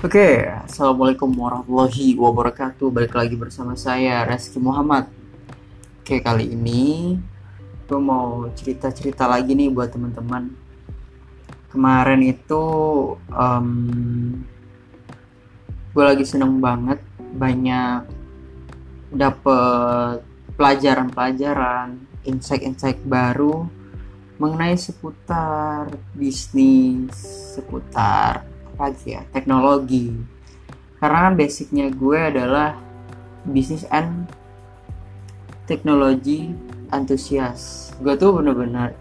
Oke, Assalamualaikum warahmatullahi wabarakatuh. Balik lagi bersama saya, Reski Muhammad. Oke, kali ini Gue mau cerita-cerita lagi nih buat teman-teman. Kemarin itu um, Gue lagi seneng banget Banyak Dapet pelajaran-pelajaran Insight-insight baru Mengenai seputar bisnis Seputar lagi ya teknologi. Karena kan basicnya gue adalah bisnis and teknologi antusias. Gue tuh bener-bener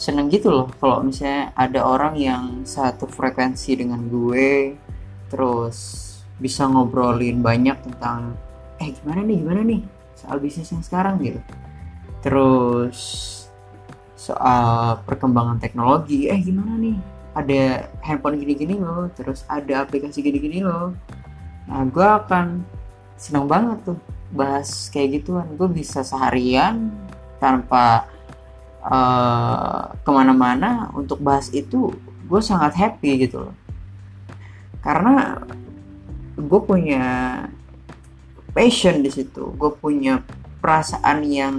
seneng gitu loh kalau misalnya ada orang yang satu frekuensi dengan gue terus bisa ngobrolin banyak tentang eh gimana nih gimana nih soal bisnis yang sekarang? gitu. Terus soal perkembangan teknologi eh gimana nih ada handphone gini-gini loh terus ada aplikasi gini-gini loh. Nah gue akan senang banget tuh bahas kayak gituan. Gue bisa seharian tanpa uh, ke mana-mana untuk bahas itu gue sangat happy gitu loh. Karena gue punya passion di situ. Gue punya perasaan yang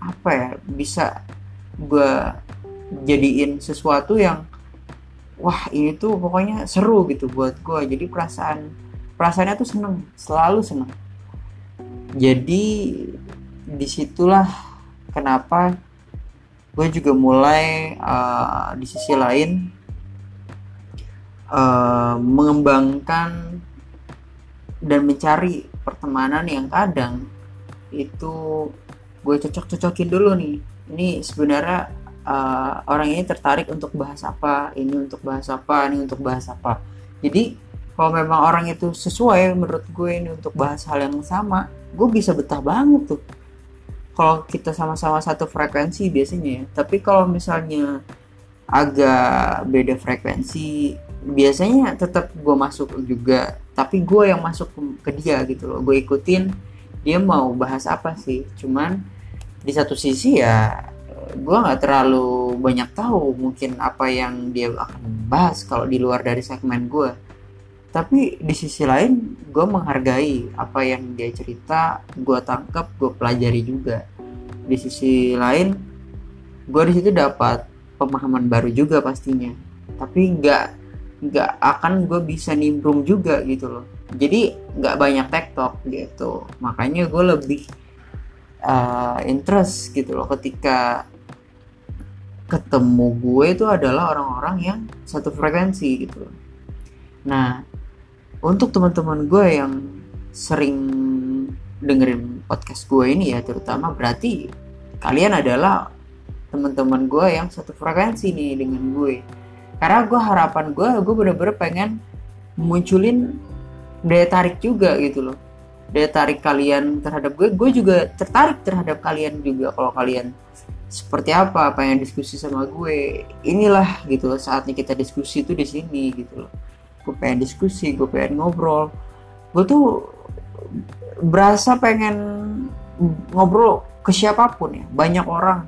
apa ya bisa gue jadiin sesuatu yang wah ini tuh pokoknya seru gitu buat gue jadi perasaan perasaannya tuh seneng selalu seneng. Jadi di situlah kenapa gue juga mulai uh, di sisi lain uh, mengembangkan dan mencari pertemanan yang kadang itu gue cocok-cocokin dulu nih. Ini sebenarnya uh, orang ini tertarik untuk bahas apa ini untuk bahas apa ini untuk bahas apa. Jadi kalau memang orang itu sesuai menurut gue ini untuk bahas hal yang sama gue bisa betah banget tuh. Kalau kita sama-sama satu frekuensi biasanya ya. Tapi kalau misalnya agak beda frekuensi biasanya tetap gue masuk juga. Tapi gue yang masuk ke dia gitu loh. Gue ikutin dia mau bahas apa sih. Cuman di satu sisi ya gue nggak terlalu banyak tahu mungkin apa yang dia akan bahas kalau di luar dari segmen gue tapi di sisi lain gue menghargai apa yang dia cerita gue tangkap gue pelajari juga. Di sisi lain gue di situ dapat pemahaman baru juga pastinya. Tapi nggak nggak akan gue bisa nimbrung juga gitu loh. Jadi nggak banyak tektok gitu. Makanya gue lebih uh, interest gitu loh ketika ketemu gue itu adalah orang-orang yang satu frekuensi gitu. Nah untuk teman-teman gue yang sering dengerin podcast gue ini ya terutama berarti kalian adalah teman-teman gue yang satu frekuensi nih dengan gue. Karena gue harapan gue gue bener-bener pengen munculin daya tarik juga gitu loh. Daya tarik kalian terhadap gue gue juga tertarik terhadap kalian juga kalau kalian seperti apa pengen diskusi sama gue. Inilah gitu loh saatnya kita diskusi itu di sini gitu loh. Gue pengen diskusi gue pengen ngobrol. Gue tuh berasa pengen ngobrol ke siapa pun ya banyak orang.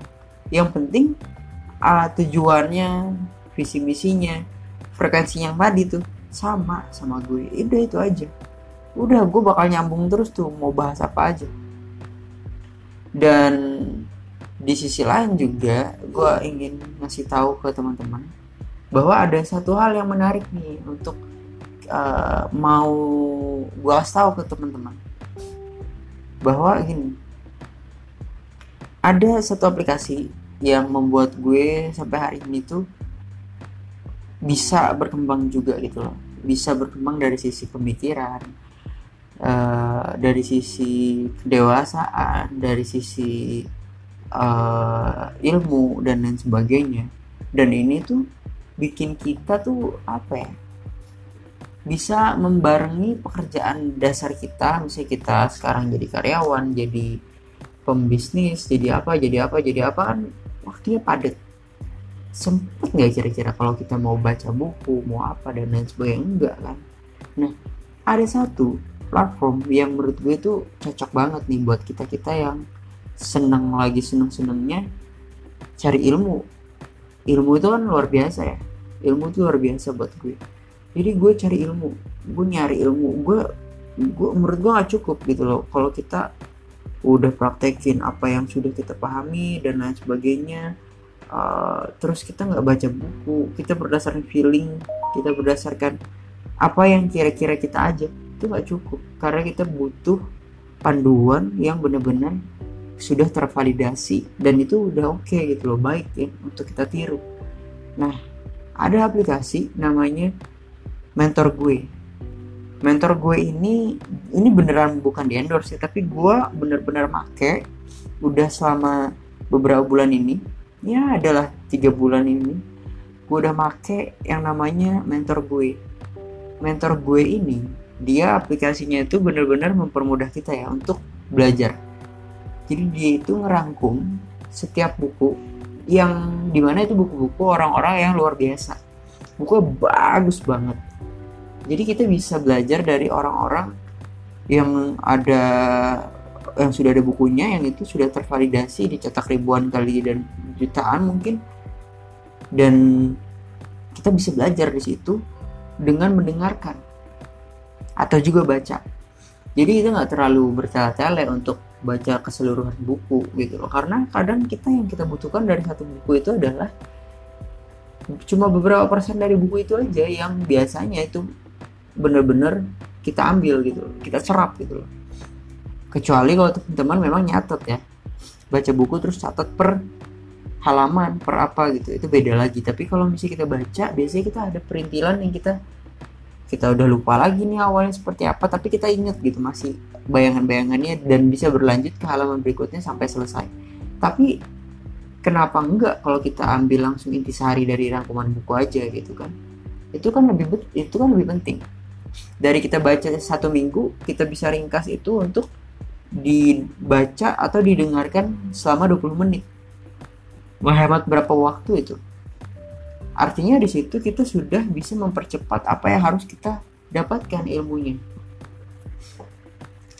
Yang penting uh, tujuannya visi misinya frekuensi yang tadi tuh sama sama gue. Udah itu aja. Udah gue bakal nyambung terus tuh mau bahas apa aja. Dan di sisi lain juga gue ingin ngasih tahu ke teman-teman bahwa ada satu hal yang menarik nih untuk uh, mau gue kasih tahu ke teman-teman. Bahwa gini ada satu aplikasi yang membuat gue sampai hari ini tuh bisa berkembang juga gitu loh. Bisa berkembang dari sisi pemikiran uh, dari sisi kedewasaan dari sisi uh, ilmu dan lain sebagainya. Dan ini tuh bikin kita tuh apa ya bisa membarengi pekerjaan dasar kita. Misalnya kita sekarang jadi karyawan jadi pembisnis jadi apa jadi apa jadi apa kan waktunya padat. Sempet nggak kira-kira kalau kita mau baca buku mau apa dan lain sebagainya? Enggak kan? Nah ada satu platform yang menurut gue tuh cocok banget nih buat kita kita yang seneng lagi seneng senengnya cari ilmu. Ilmu itu kan luar biasa ya. Ilmu itu luar biasa buat gue. Jadi gue cari ilmu gue nyari ilmu. Gue gue menurut gue gak cukup gitu loh. Kalau kita udah praktekin apa yang sudah kita pahami dan lain sebagainya uh, terus kita nggak baca buku kita berdasarkan feeling kita berdasarkan apa yang kira-kira kita aja itu nggak cukup. Karena kita butuh panduan yang benar-benar sudah tervalidasi dan itu udah oke okay gitu loh baik ya untuk kita tiru. Nah ada aplikasi namanya mentor gue. Mentor gue ini ini beneran bukan di endorse ya tapi gue bener-bener make udah selama beberapa bulan ini. Ya adalah tiga bulan ini gue udah make yang namanya mentor gue. Mentor gue ini dia aplikasinya itu bener-bener mempermudah kita ya untuk belajar jadi dia itu ngerangkum setiap buku yang di mana itu buku-buku orang-orang yang luar biasa. Buku bagus banget. Jadi kita bisa belajar dari orang-orang yang ada yang sudah ada bukunya yang itu sudah tervalidasi dicetak ribuan kali dan jutaan mungkin. Dan kita bisa belajar di situ dengan mendengarkan atau juga baca. Jadi itu nggak terlalu bertele-tele untuk baca keseluruhan buku gitu loh. Karena kadang kita yang kita butuhkan dari satu buku itu adalah cuma beberapa persen dari buku itu aja yang biasanya itu bener-bener kita ambil gitu kita serap gitu loh. Kecuali kalau teman-teman memang nyatet ya baca buku terus catat per halaman per apa gitu itu beda lagi. Tapi kalau misalnya kita baca biasanya kita ada perintilan yang kita kita udah lupa lagi nih awalnya seperti apa tapi kita inget gitu masih bayangan-bayangannya dan bisa berlanjut ke halaman berikutnya sampai selesai. Tapi kenapa enggak kalau kita ambil langsung intisari dari rangkuman buku aja gitu kan? Itu kan lebih itu kan lebih penting. Dari kita baca satu minggu kita bisa ringkas itu untuk dibaca atau didengarkan selama 20 menit. Menghemat berapa waktu itu artinya di situ kita sudah bisa mempercepat apa yang harus kita dapatkan ilmunya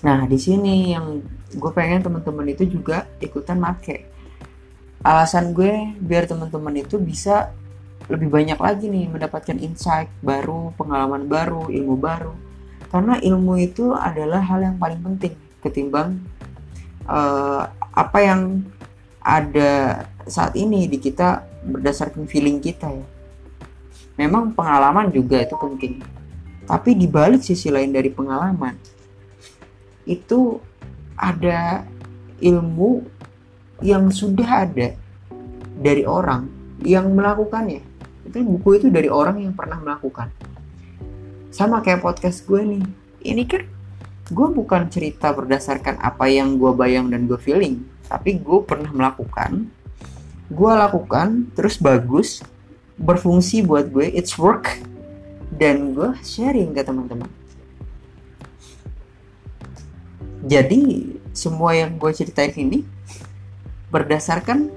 nah di sini yang gue pengen teman-teman itu juga ikutan make alasan gue biar teman-teman itu bisa lebih banyak lagi nih mendapatkan insight baru, pengalaman baru, ilmu baru. Karena ilmu itu adalah hal yang paling penting ketimbang uh, apa yang ada saat ini di kita berdasarkan feeling kita ya. Memang pengalaman juga itu penting. Tapi di balik sisi lain dari pengalaman itu ada ilmu yang sudah ada dari orang yang melakukannya itu buku itu dari orang yang pernah melakukan sama kayak podcast gue nih ini kan gue bukan cerita berdasarkan apa yang gue bayang dan gue feeling tapi gue pernah melakukan gue lakukan terus bagus berfungsi buat gue it's work dan gue sharing ke teman-teman. Jadi semua yang gue ceritain ini berdasarkan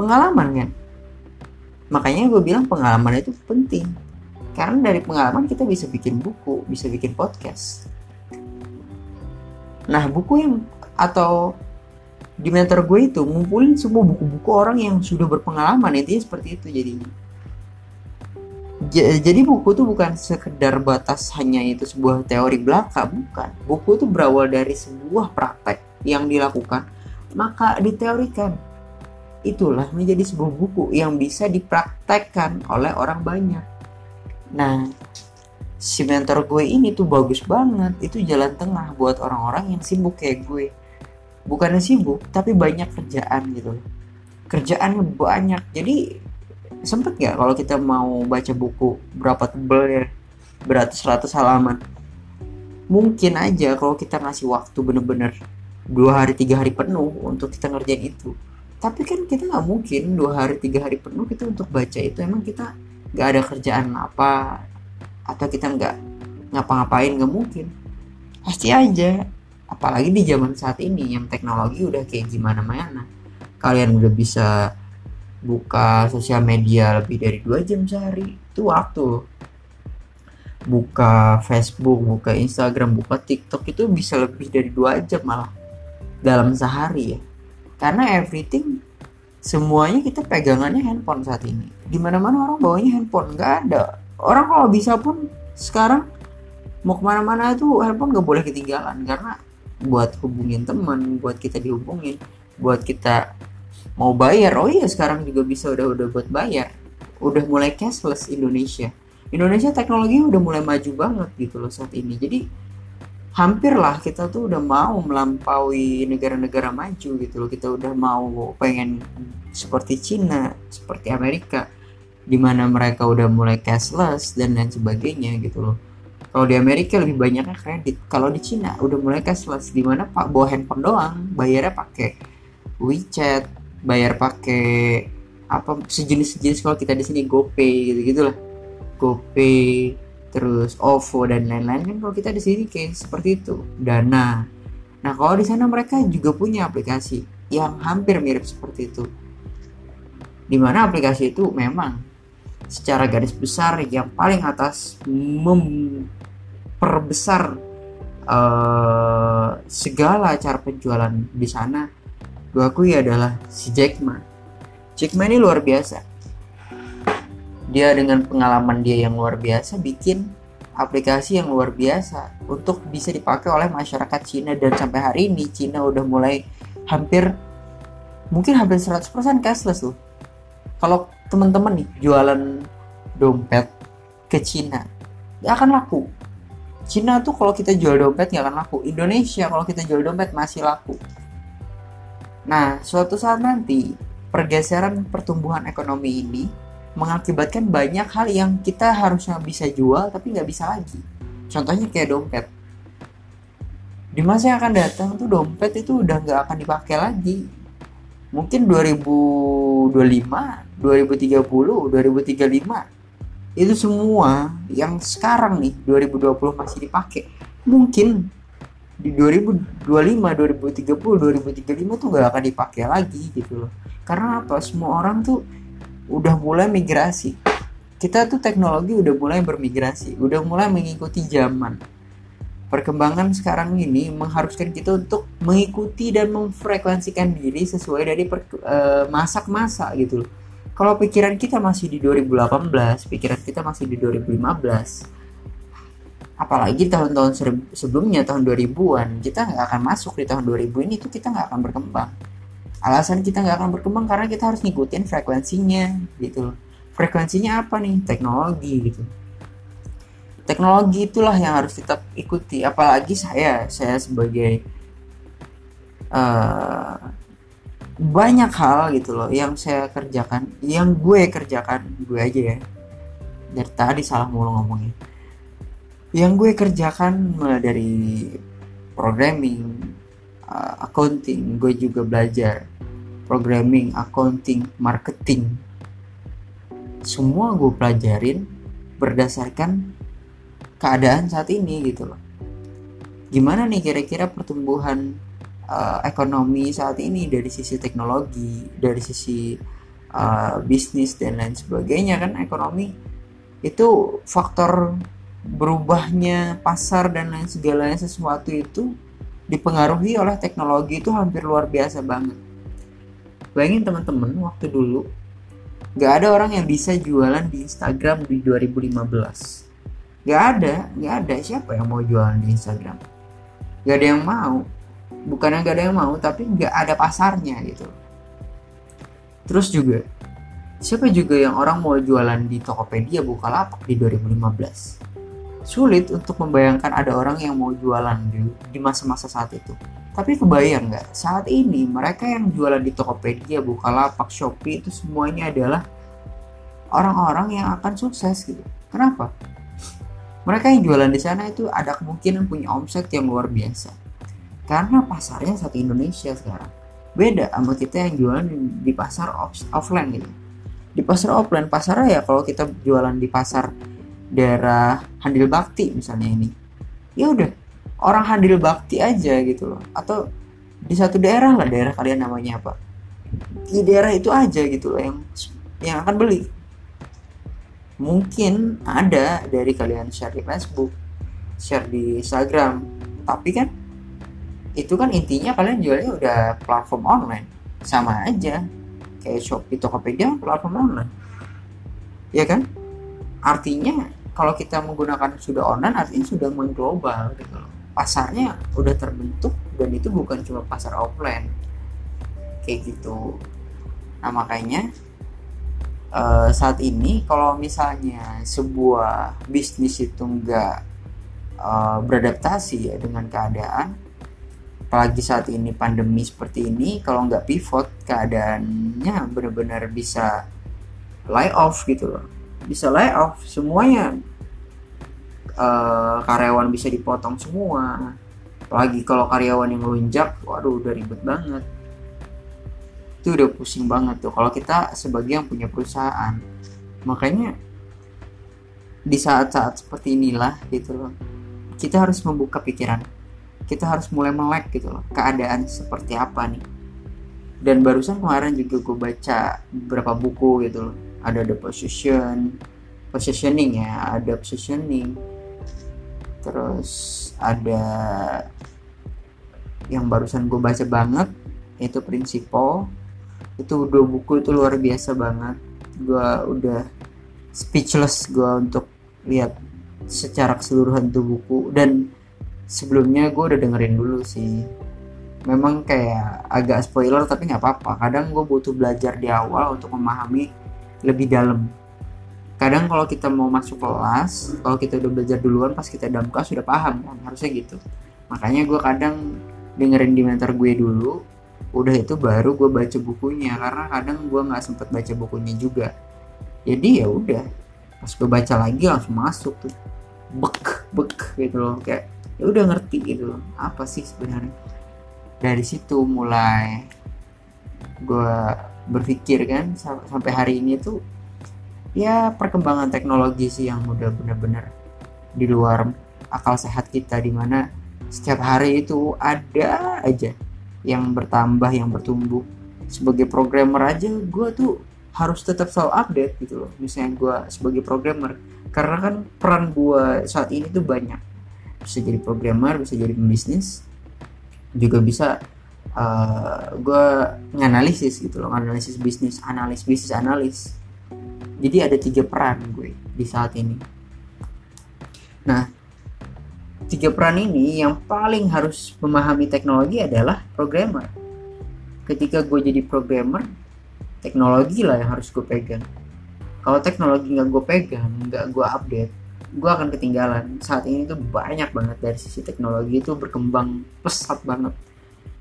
pengalaman kan? Makanya gue bilang pengalaman itu penting. Karena dari pengalaman kita bisa bikin buku bisa bikin podcast. Nah buku yang atau di mentor gue itu ngumpulin semua buku-buku orang yang sudah berpengalaman itu seperti itu jadinya jadi buku itu bukan sekedar batas hanya itu sebuah teori belaka bukan buku itu berawal dari sebuah praktek yang dilakukan maka diteorikan itulah menjadi sebuah buku yang bisa dipraktekkan oleh orang banyak. Nah, si mentor gue ini tuh bagus banget. Itu jalan tengah buat orang-orang yang sibuk kayak gue. Bukannya sibuk, tapi banyak kerjaan gitu Kerjaan banyak. Jadi sempet gak kalau kita mau baca buku berapa tebel ya? Beratus-ratus halaman. Mungkin aja kalau kita ngasih waktu bener-bener dua hari tiga hari penuh untuk kita ngerjain itu tapi kan kita nggak mungkin dua hari tiga hari penuh kita untuk baca itu emang kita nggak ada kerjaan apa atau kita nggak ngapa-ngapain nggak mungkin pasti aja apalagi di zaman saat ini yang teknologi udah kayak gimana mana kalian udah bisa buka sosial media lebih dari dua jam sehari. Itu waktu. Buka Facebook buka Instagram buka TikTok itu bisa lebih dari dua jam malah dalam sehari ya. Karena everything semuanya kita pegangannya handphone saat ini. Di mana mana orang bawanya handphone nggak ada. Orang kalau bisa pun sekarang mau ke mana-mana itu handphone nggak boleh ketinggalan karena buat hubungin teman buat kita dihubungin buat kita mau bayar oh iya sekarang juga bisa udah udah buat bayar. Udah mulai cashless Indonesia. Indonesia teknologi udah mulai maju banget gitu loh saat ini. Jadi hampir lah kita tuh udah mau melampaui negara-negara maju gitu loh. Kita udah mau pengen seperti Cina seperti Amerika di mana mereka udah mulai cashless dan lain sebagainya gitu loh kalau di Amerika lebih banyaknya kredit. Kalau di Cina udah mulai cashless. Di mana pak bawa handphone doang. Bayarnya pakai WeChat bayar pakai apa sejenis-sejenis. Kalau kita di sini GoPay gitu gitulah GoPay terus OVO dan lain-lain. Kan kalau kita di sini kayak seperti itu. Dana. Nah kalau di sana mereka juga punya aplikasi yang hampir mirip seperti itu. Di mana aplikasi itu memang secara garis besar yang paling atas memperbesar uh, segala cara penjualan di sana. Gue akui adalah si Jack Ma Jack Ma ini luar biasa. Dia dengan pengalaman dia yang luar biasa bikin aplikasi yang luar biasa untuk bisa dipakai oleh masyarakat Cina. Dan sampai hari ini Cina udah mulai hampir mungkin hampir 100% cashless loh. Kalau teman-teman nih jualan dompet ke Cina gak akan laku Cina tuh kalau kita jual dompet gak akan laku Indonesia kalau kita jual dompet masih laku nah suatu saat nanti pergeseran pertumbuhan ekonomi ini mengakibatkan banyak hal yang kita harusnya bisa jual tapi nggak bisa lagi. Contohnya kayak dompet. Di masa yang akan datang tuh dompet itu udah nggak akan dipakai lagi. Mungkin 2025, 2030, 2035 itu semua yang sekarang nih 2020 masih dipakai. Mungkin di 2025, 2030, 2035 tuh nggak akan dipakai lagi gitu loh. Karena apa? Semua orang tuh udah mulai migrasi kita tuh teknologi udah mulai bermigrasi udah mulai mengikuti zaman perkembangan sekarang ini mengharuskan kita untuk mengikuti dan memfrekuensikan diri sesuai dari uh, masa ke masa gitu loh kalau pikiran kita masih di 2018 pikiran kita masih di 2015 apalagi tahun-tahun sebelumnya tahun 2000-an kita nggak akan masuk di tahun 2000 ini tuh kita nggak akan berkembang. Alasan kita nggak akan berkembang karena kita harus ngikutin frekuensinya gitu frekuensinya apa nih? Teknologi gitu. Teknologi itulah yang harus tetap ikuti. Apalagi saya saya sebagai uh, banyak hal gitu loh yang saya kerjakan yang gue kerjakan gue aja ya dari tadi salah mulu ngomongnya yang gue kerjakan mulai dari programming uh, accounting gue juga belajar programming, accounting, marketing. Semua gue pelajarin berdasarkan keadaan saat ini gitu loh. Gimana nih kira-kira pertumbuhan uh, ekonomi saat ini dari sisi teknologi, dari sisi uh, bisnis dan lain sebagainya kan ekonomi itu faktor berubahnya pasar dan lain segalanya sesuatu itu dipengaruhi oleh teknologi itu hampir luar biasa banget. Bayangin teman-teman waktu dulu nggak ada orang yang bisa jualan di Instagram di 2015 nggak ada nggak ada. Siapa yang mau jualan di Instagram? Nggak ada yang mau bukannya nggak ada yang mau tapi nggak ada pasarnya gitu terus juga siapa juga yang orang mau jualan di Tokopedia Bukalapak di 2015 sulit untuk membayangkan ada orang yang mau jualan di, di masa-masa saat itu tapi kebayang nggak saat ini mereka yang jualan di Tokopedia, Bukalapak, Shopee itu semuanya adalah orang-orang yang akan sukses gitu. Kenapa? Mereka yang jualan di sana itu ada kemungkinan punya omset yang luar biasa. Karena pasarnya satu Indonesia sekarang. Beda sama kita yang jualan di pasar off offline gitu. Di pasar offline, pasarnya ya kalau kita jualan di pasar daerah Handil Bakti misalnya ini. Ya udah, orang handil bakti aja gitu loh atau di satu daerah lah daerah kalian namanya apa di daerah itu aja gitu loh yang yang akan beli mungkin ada dari kalian share di Facebook share di Instagram tapi kan itu kan intinya kalian jualnya udah platform online. Sama aja. Kayak Shopee Tokopedia platform online. Ya kan? Artinya kalau kita menggunakan sudah online artinya sudah mengglobal gitu loh. Pasarnya udah terbentuk dan itu bukan cuma pasar offline. Kayak gitu. Nah makanya uh, saat ini kalau misalnya sebuah bisnis itu enggak uh, beradaptasi ya dengan keadaan apalagi saat ini pandemi seperti ini kalau nggak pivot keadaannya benar-benar bisa lay off gitu loh. Bisa lay off semuanya uh, karyawan bisa dipotong semua. Apalagi kalau karyawan yang melunjak waduh udah ribet banget. Itu udah pusing banget tuh kalau kita sebagai yang punya perusahaan. Makanya di saat-saat seperti inilah gitu loh kita harus membuka pikiran kita harus mulai melek gitu loh keadaan seperti apa nih. Dan barusan kemarin juga gue baca beberapa buku gitu loh. Ada the position positioning ya ada positioning. Terus ada yang barusan gue baca banget itu prinsipal itu dua buku itu luar biasa banget. Gue udah speechless gue untuk lihat secara keseluruhan tuh buku. Dan sebelumnya gue udah dengerin dulu sih. Memang kayak agak spoiler tapi nggak apa-apa. Kadang gue butuh belajar di awal untuk memahami lebih dalam. Kadang kalau kita mau masuk kelas kalau kita udah belajar duluan pas kita dalam kelas sudah paham kan harusnya gitu. Makanya gue kadang dengerin di mentor gue dulu udah itu baru gue baca bukunya karena kadang gue nggak sempet baca bukunya juga. Jadi ya udah pas gue baca lagi langsung masuk tuh. Bek bek gitu loh kayak ya udah ngerti gitu loh apa sih sebenarnya. Dari situ mulai gue berpikir kan sampai hari ini tuh ya perkembangan teknologi sih yang udah bener-bener di luar akal sehat kita di mana setiap hari itu ada aja yang bertambah yang bertumbuh. Sebagai programmer aja gue tuh harus tetap selalu update gitu loh misalnya gue sebagai programmer. Karena kan peran gue saat ini tuh banyak bisa jadi programmer bisa jadi pembisnis juga bisa uh, eh, gue nganalisis gitu loh analisis bisnis analis bisnis analis. Jadi ada tiga peran gue di saat ini. Nah tiga peran ini yang paling harus memahami teknologi adalah programmer. Ketika gue jadi programmer teknologi lah yang harus gue pegang. Kalau teknologi nggak gue pegang nggak gue update gue akan ketinggalan. Saat ini tuh banyak banget dari sisi teknologi itu berkembang pesat banget.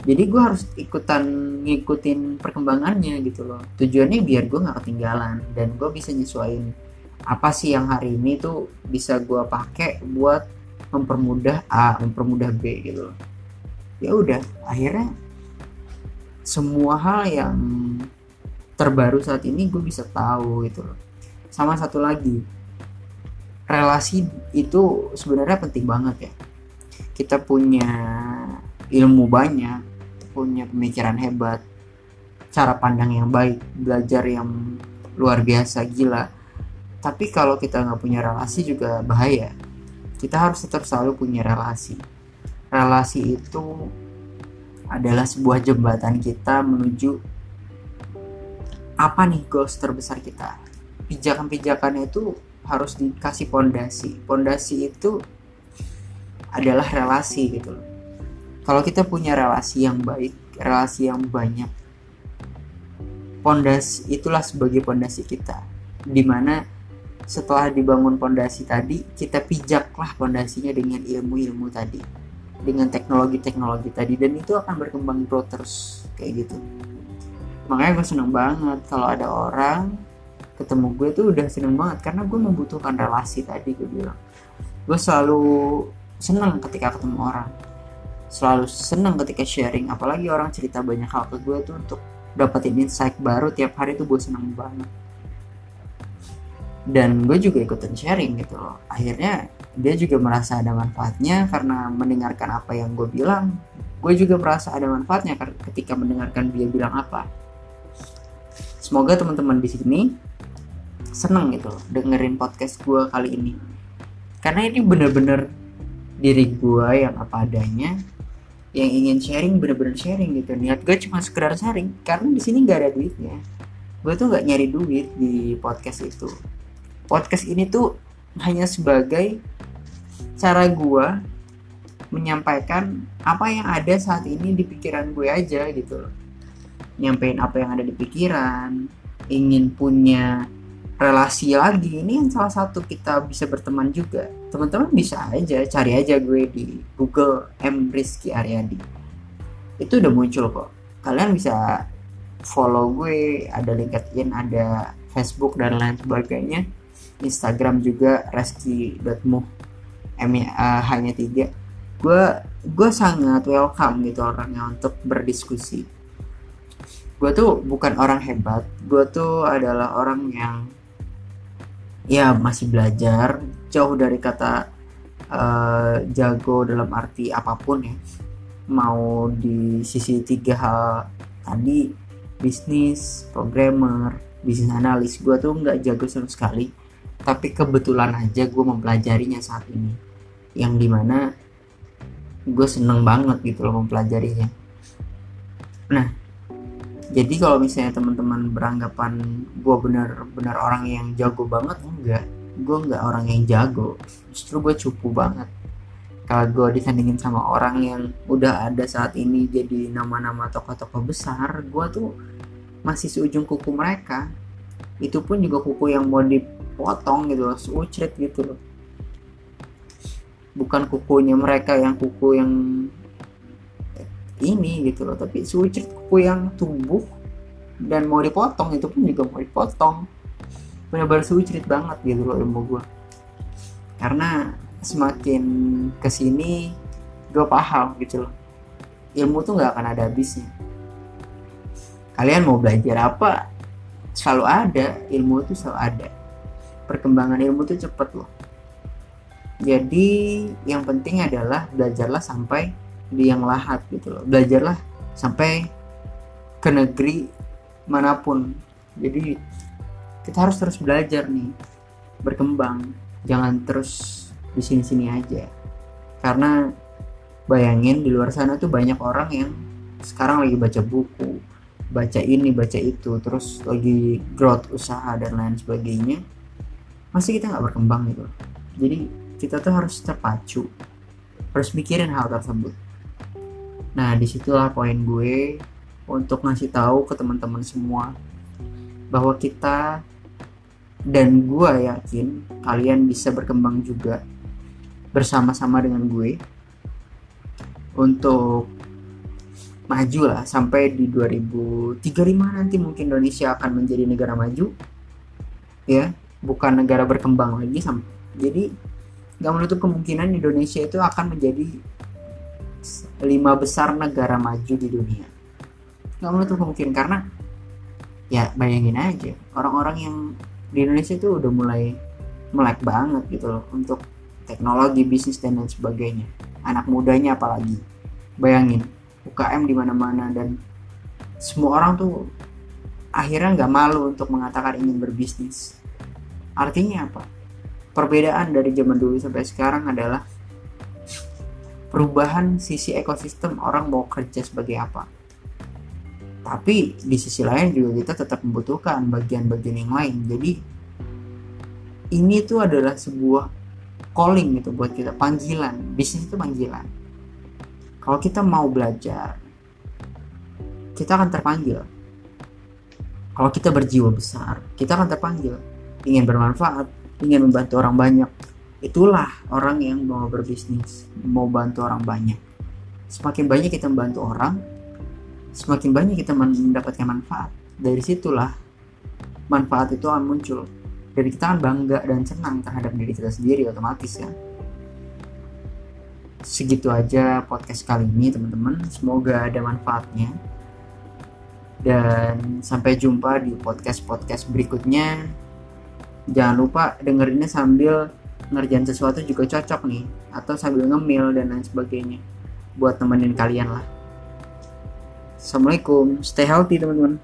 Jadi gue harus ikutan ngikutin perkembangannya gitu loh. Tujuannya biar gue nggak ketinggalan dan gue bisa nyesuaiin apa sih yang hari ini tuh bisa gue pakai buat mempermudah A mempermudah B gitu loh. Ya udah akhirnya semua hal yang terbaru saat ini gue bisa tahu gitu loh. Sama satu lagi relasi itu sebenarnya penting banget ya. Kita punya ilmu banyak punya pemikiran hebat cara pandang yang baik belajar yang luar biasa gila. Tapi kalau kita nggak punya relasi juga bahaya. Kita harus tetap selalu punya relasi. Relasi itu adalah sebuah jembatan kita menuju apa nih goals terbesar kita? Pijakan-pijakan itu harus dikasih pondasi. Pondasi itu adalah relasi gitu loh. Kalau kita punya relasi yang baik relasi yang banyak pondasi itulah sebagai pondasi kita. Di mana setelah dibangun pondasi tadi kita pijaklah pondasinya dengan ilmu-ilmu tadi dengan teknologi-teknologi tadi dan itu akan berkembang terus kayak gitu. Makanya gue seneng banget kalau ada orang ketemu gue tuh udah seneng banget karena gue membutuhkan relasi tadi gue bilang. Gue selalu seneng ketika ketemu orang. Selalu seneng ketika sharing apalagi orang cerita banyak hal ke gue tuh untuk dapetin insight baru tiap hari tuh gue seneng banget. Dan gue juga ikutan sharing gitu loh. Akhirnya dia juga merasa ada manfaatnya karena mendengarkan apa yang gue bilang. Gue juga merasa ada manfaatnya ketika mendengarkan dia bilang apa. Semoga teman-teman di sini seneng gitu loh dengerin podcast gue kali ini. Karena ini bener-bener diri gue yang apa adanya yang ingin sharing bener-bener sharing gitu. Niat gue cuma sekedar sharing karena di sini nggak ada duitnya gue tuh nggak nyari duit di podcast itu. Podcast ini tuh hanya sebagai cara gue menyampaikan apa yang ada saat ini di pikiran gue aja gitu loh. Nyampein apa yang ada di pikiran ingin punya relasi lagi. Ini yang salah satu kita bisa berteman juga. Teman-teman bisa aja cari aja gue di Google M. Rizky Aryadi. Itu udah muncul kok. Kalian bisa follow gue ada LinkedIn ada Facebook dan lain sebagainya. Instagram juga reski.mu M hanya tiga. Gue gue sangat welcome gitu orangnya untuk berdiskusi. Gue tuh bukan orang hebat. Gue tuh adalah orang yang ya masih belajar. Jauh dari kata uh, jago dalam arti apa pun ya. Mau di sisi tiga hal tadi bisnis programmer bisnis analis gue tuh nggak jago sama sekali. Tapi kebetulan aja gue mempelajarinya saat ini. Yang di mana gue seneng banget gitu loh mempelajarinya. Nah jadi kalau misalnya teman-teman beranggapan gue benar-benar orang yang jago banget enggak. Gue enggak orang yang jago. Justru gue cupu banget. Kalau gue disandingin sama orang yang udah ada saat ini jadi nama-nama tokoh-tokoh besar gue tuh masih seujung kuku mereka. Itu pun juga kuku yang mau dipotong gitu loh sucret gitu loh. Bukan kukunya mereka yang kuku yang ini gitu loh. Tapi sucrit kuku yang tumbuh dan mau dipotong itu pun juga mau dipotong. Benar-benar sucrit banget gitu loh ilmu gue karena semakin ke sini gue paham gitu loh. Ilmu tuh nggak akan ada habisnya. Kalian mau belajar apa selalu ada. Ilmu itu selalu ada. Perkembangan ilmu itu cepet loh. Jadi yang penting adalah belajarlah sampai di yang lahat gitu loh. Belajarlah sampai ke negeri mana pun. Jadi kita harus terus belajar nih berkembang. Jangan terus di sini-sini aja. Karena bayangin di luar sana tuh banyak orang yang sekarang lagi baca buku baca ini baca itu terus lagi growth usaha dan lain sebagainya. Masih kita nggak berkembang gitu jadi kita tuh harus terpacu harus mikirin hal tersebut nah di situlah poin gue untuk ngasih tahu ke teman-teman semua bahwa kita dan gue yakin kalian bisa berkembang juga bersama-sama dengan gue untuk maju lah sampai di 2035 nanti mungkin Indonesia akan menjadi negara maju ya. Bukan negara berkembang lagi jadi nggak menutup kemungkinan Indonesia itu akan menjadi lima besar negara maju di dunia. Nggak menutup kemungkinan karena ya bayangin aja orang-orang yang di Indonesia itu udah mulai melek banget gitu loh untuk teknologi bisnis dan lain sebagainya. Anak mudanya apalagi. Bayangin UKM di mana-mana dan semua orang tuh akhirnya nggak malu untuk mengatakan ingin berbisnis. Artinya apa? Perbedaan dari zaman dulu sampai sekarang adalah perubahan sisi ekosistem orang mau kerja sebagai apa. Tapi di sisi lain juga kita tetap membutuhkan bagian-bagian yang lain. Jadi ini tuh adalah sebuah calling gitu buat kita panggilan. Bisnis itu panggilan. Kalau kita mau belajar, kita akan terpanggil. Kalau kita berjiwa besar, kita akan terpanggil ingin bermanfaat, ingin membantu orang banyak. Itulah orang yang mau berbisnis, mau bantu orang banyak. Semakin banyak kita membantu orang, semakin banyak kita mendapatkan manfaat. Dari situlah manfaat itu akan muncul. Dan kita akan bangga dan senang terhadap diri kita sendiri otomatis ya. Segitu aja podcast kali ini teman-teman. Semoga ada manfaatnya. Dan sampai jumpa di podcast-podcast berikutnya jangan lupa dengerinnya sambil ngerjain sesuatu juga cocok nih atau sambil ngemil dan lain sebagainya buat temenin kalian lah. Assalamualaikum stay healthy teman-teman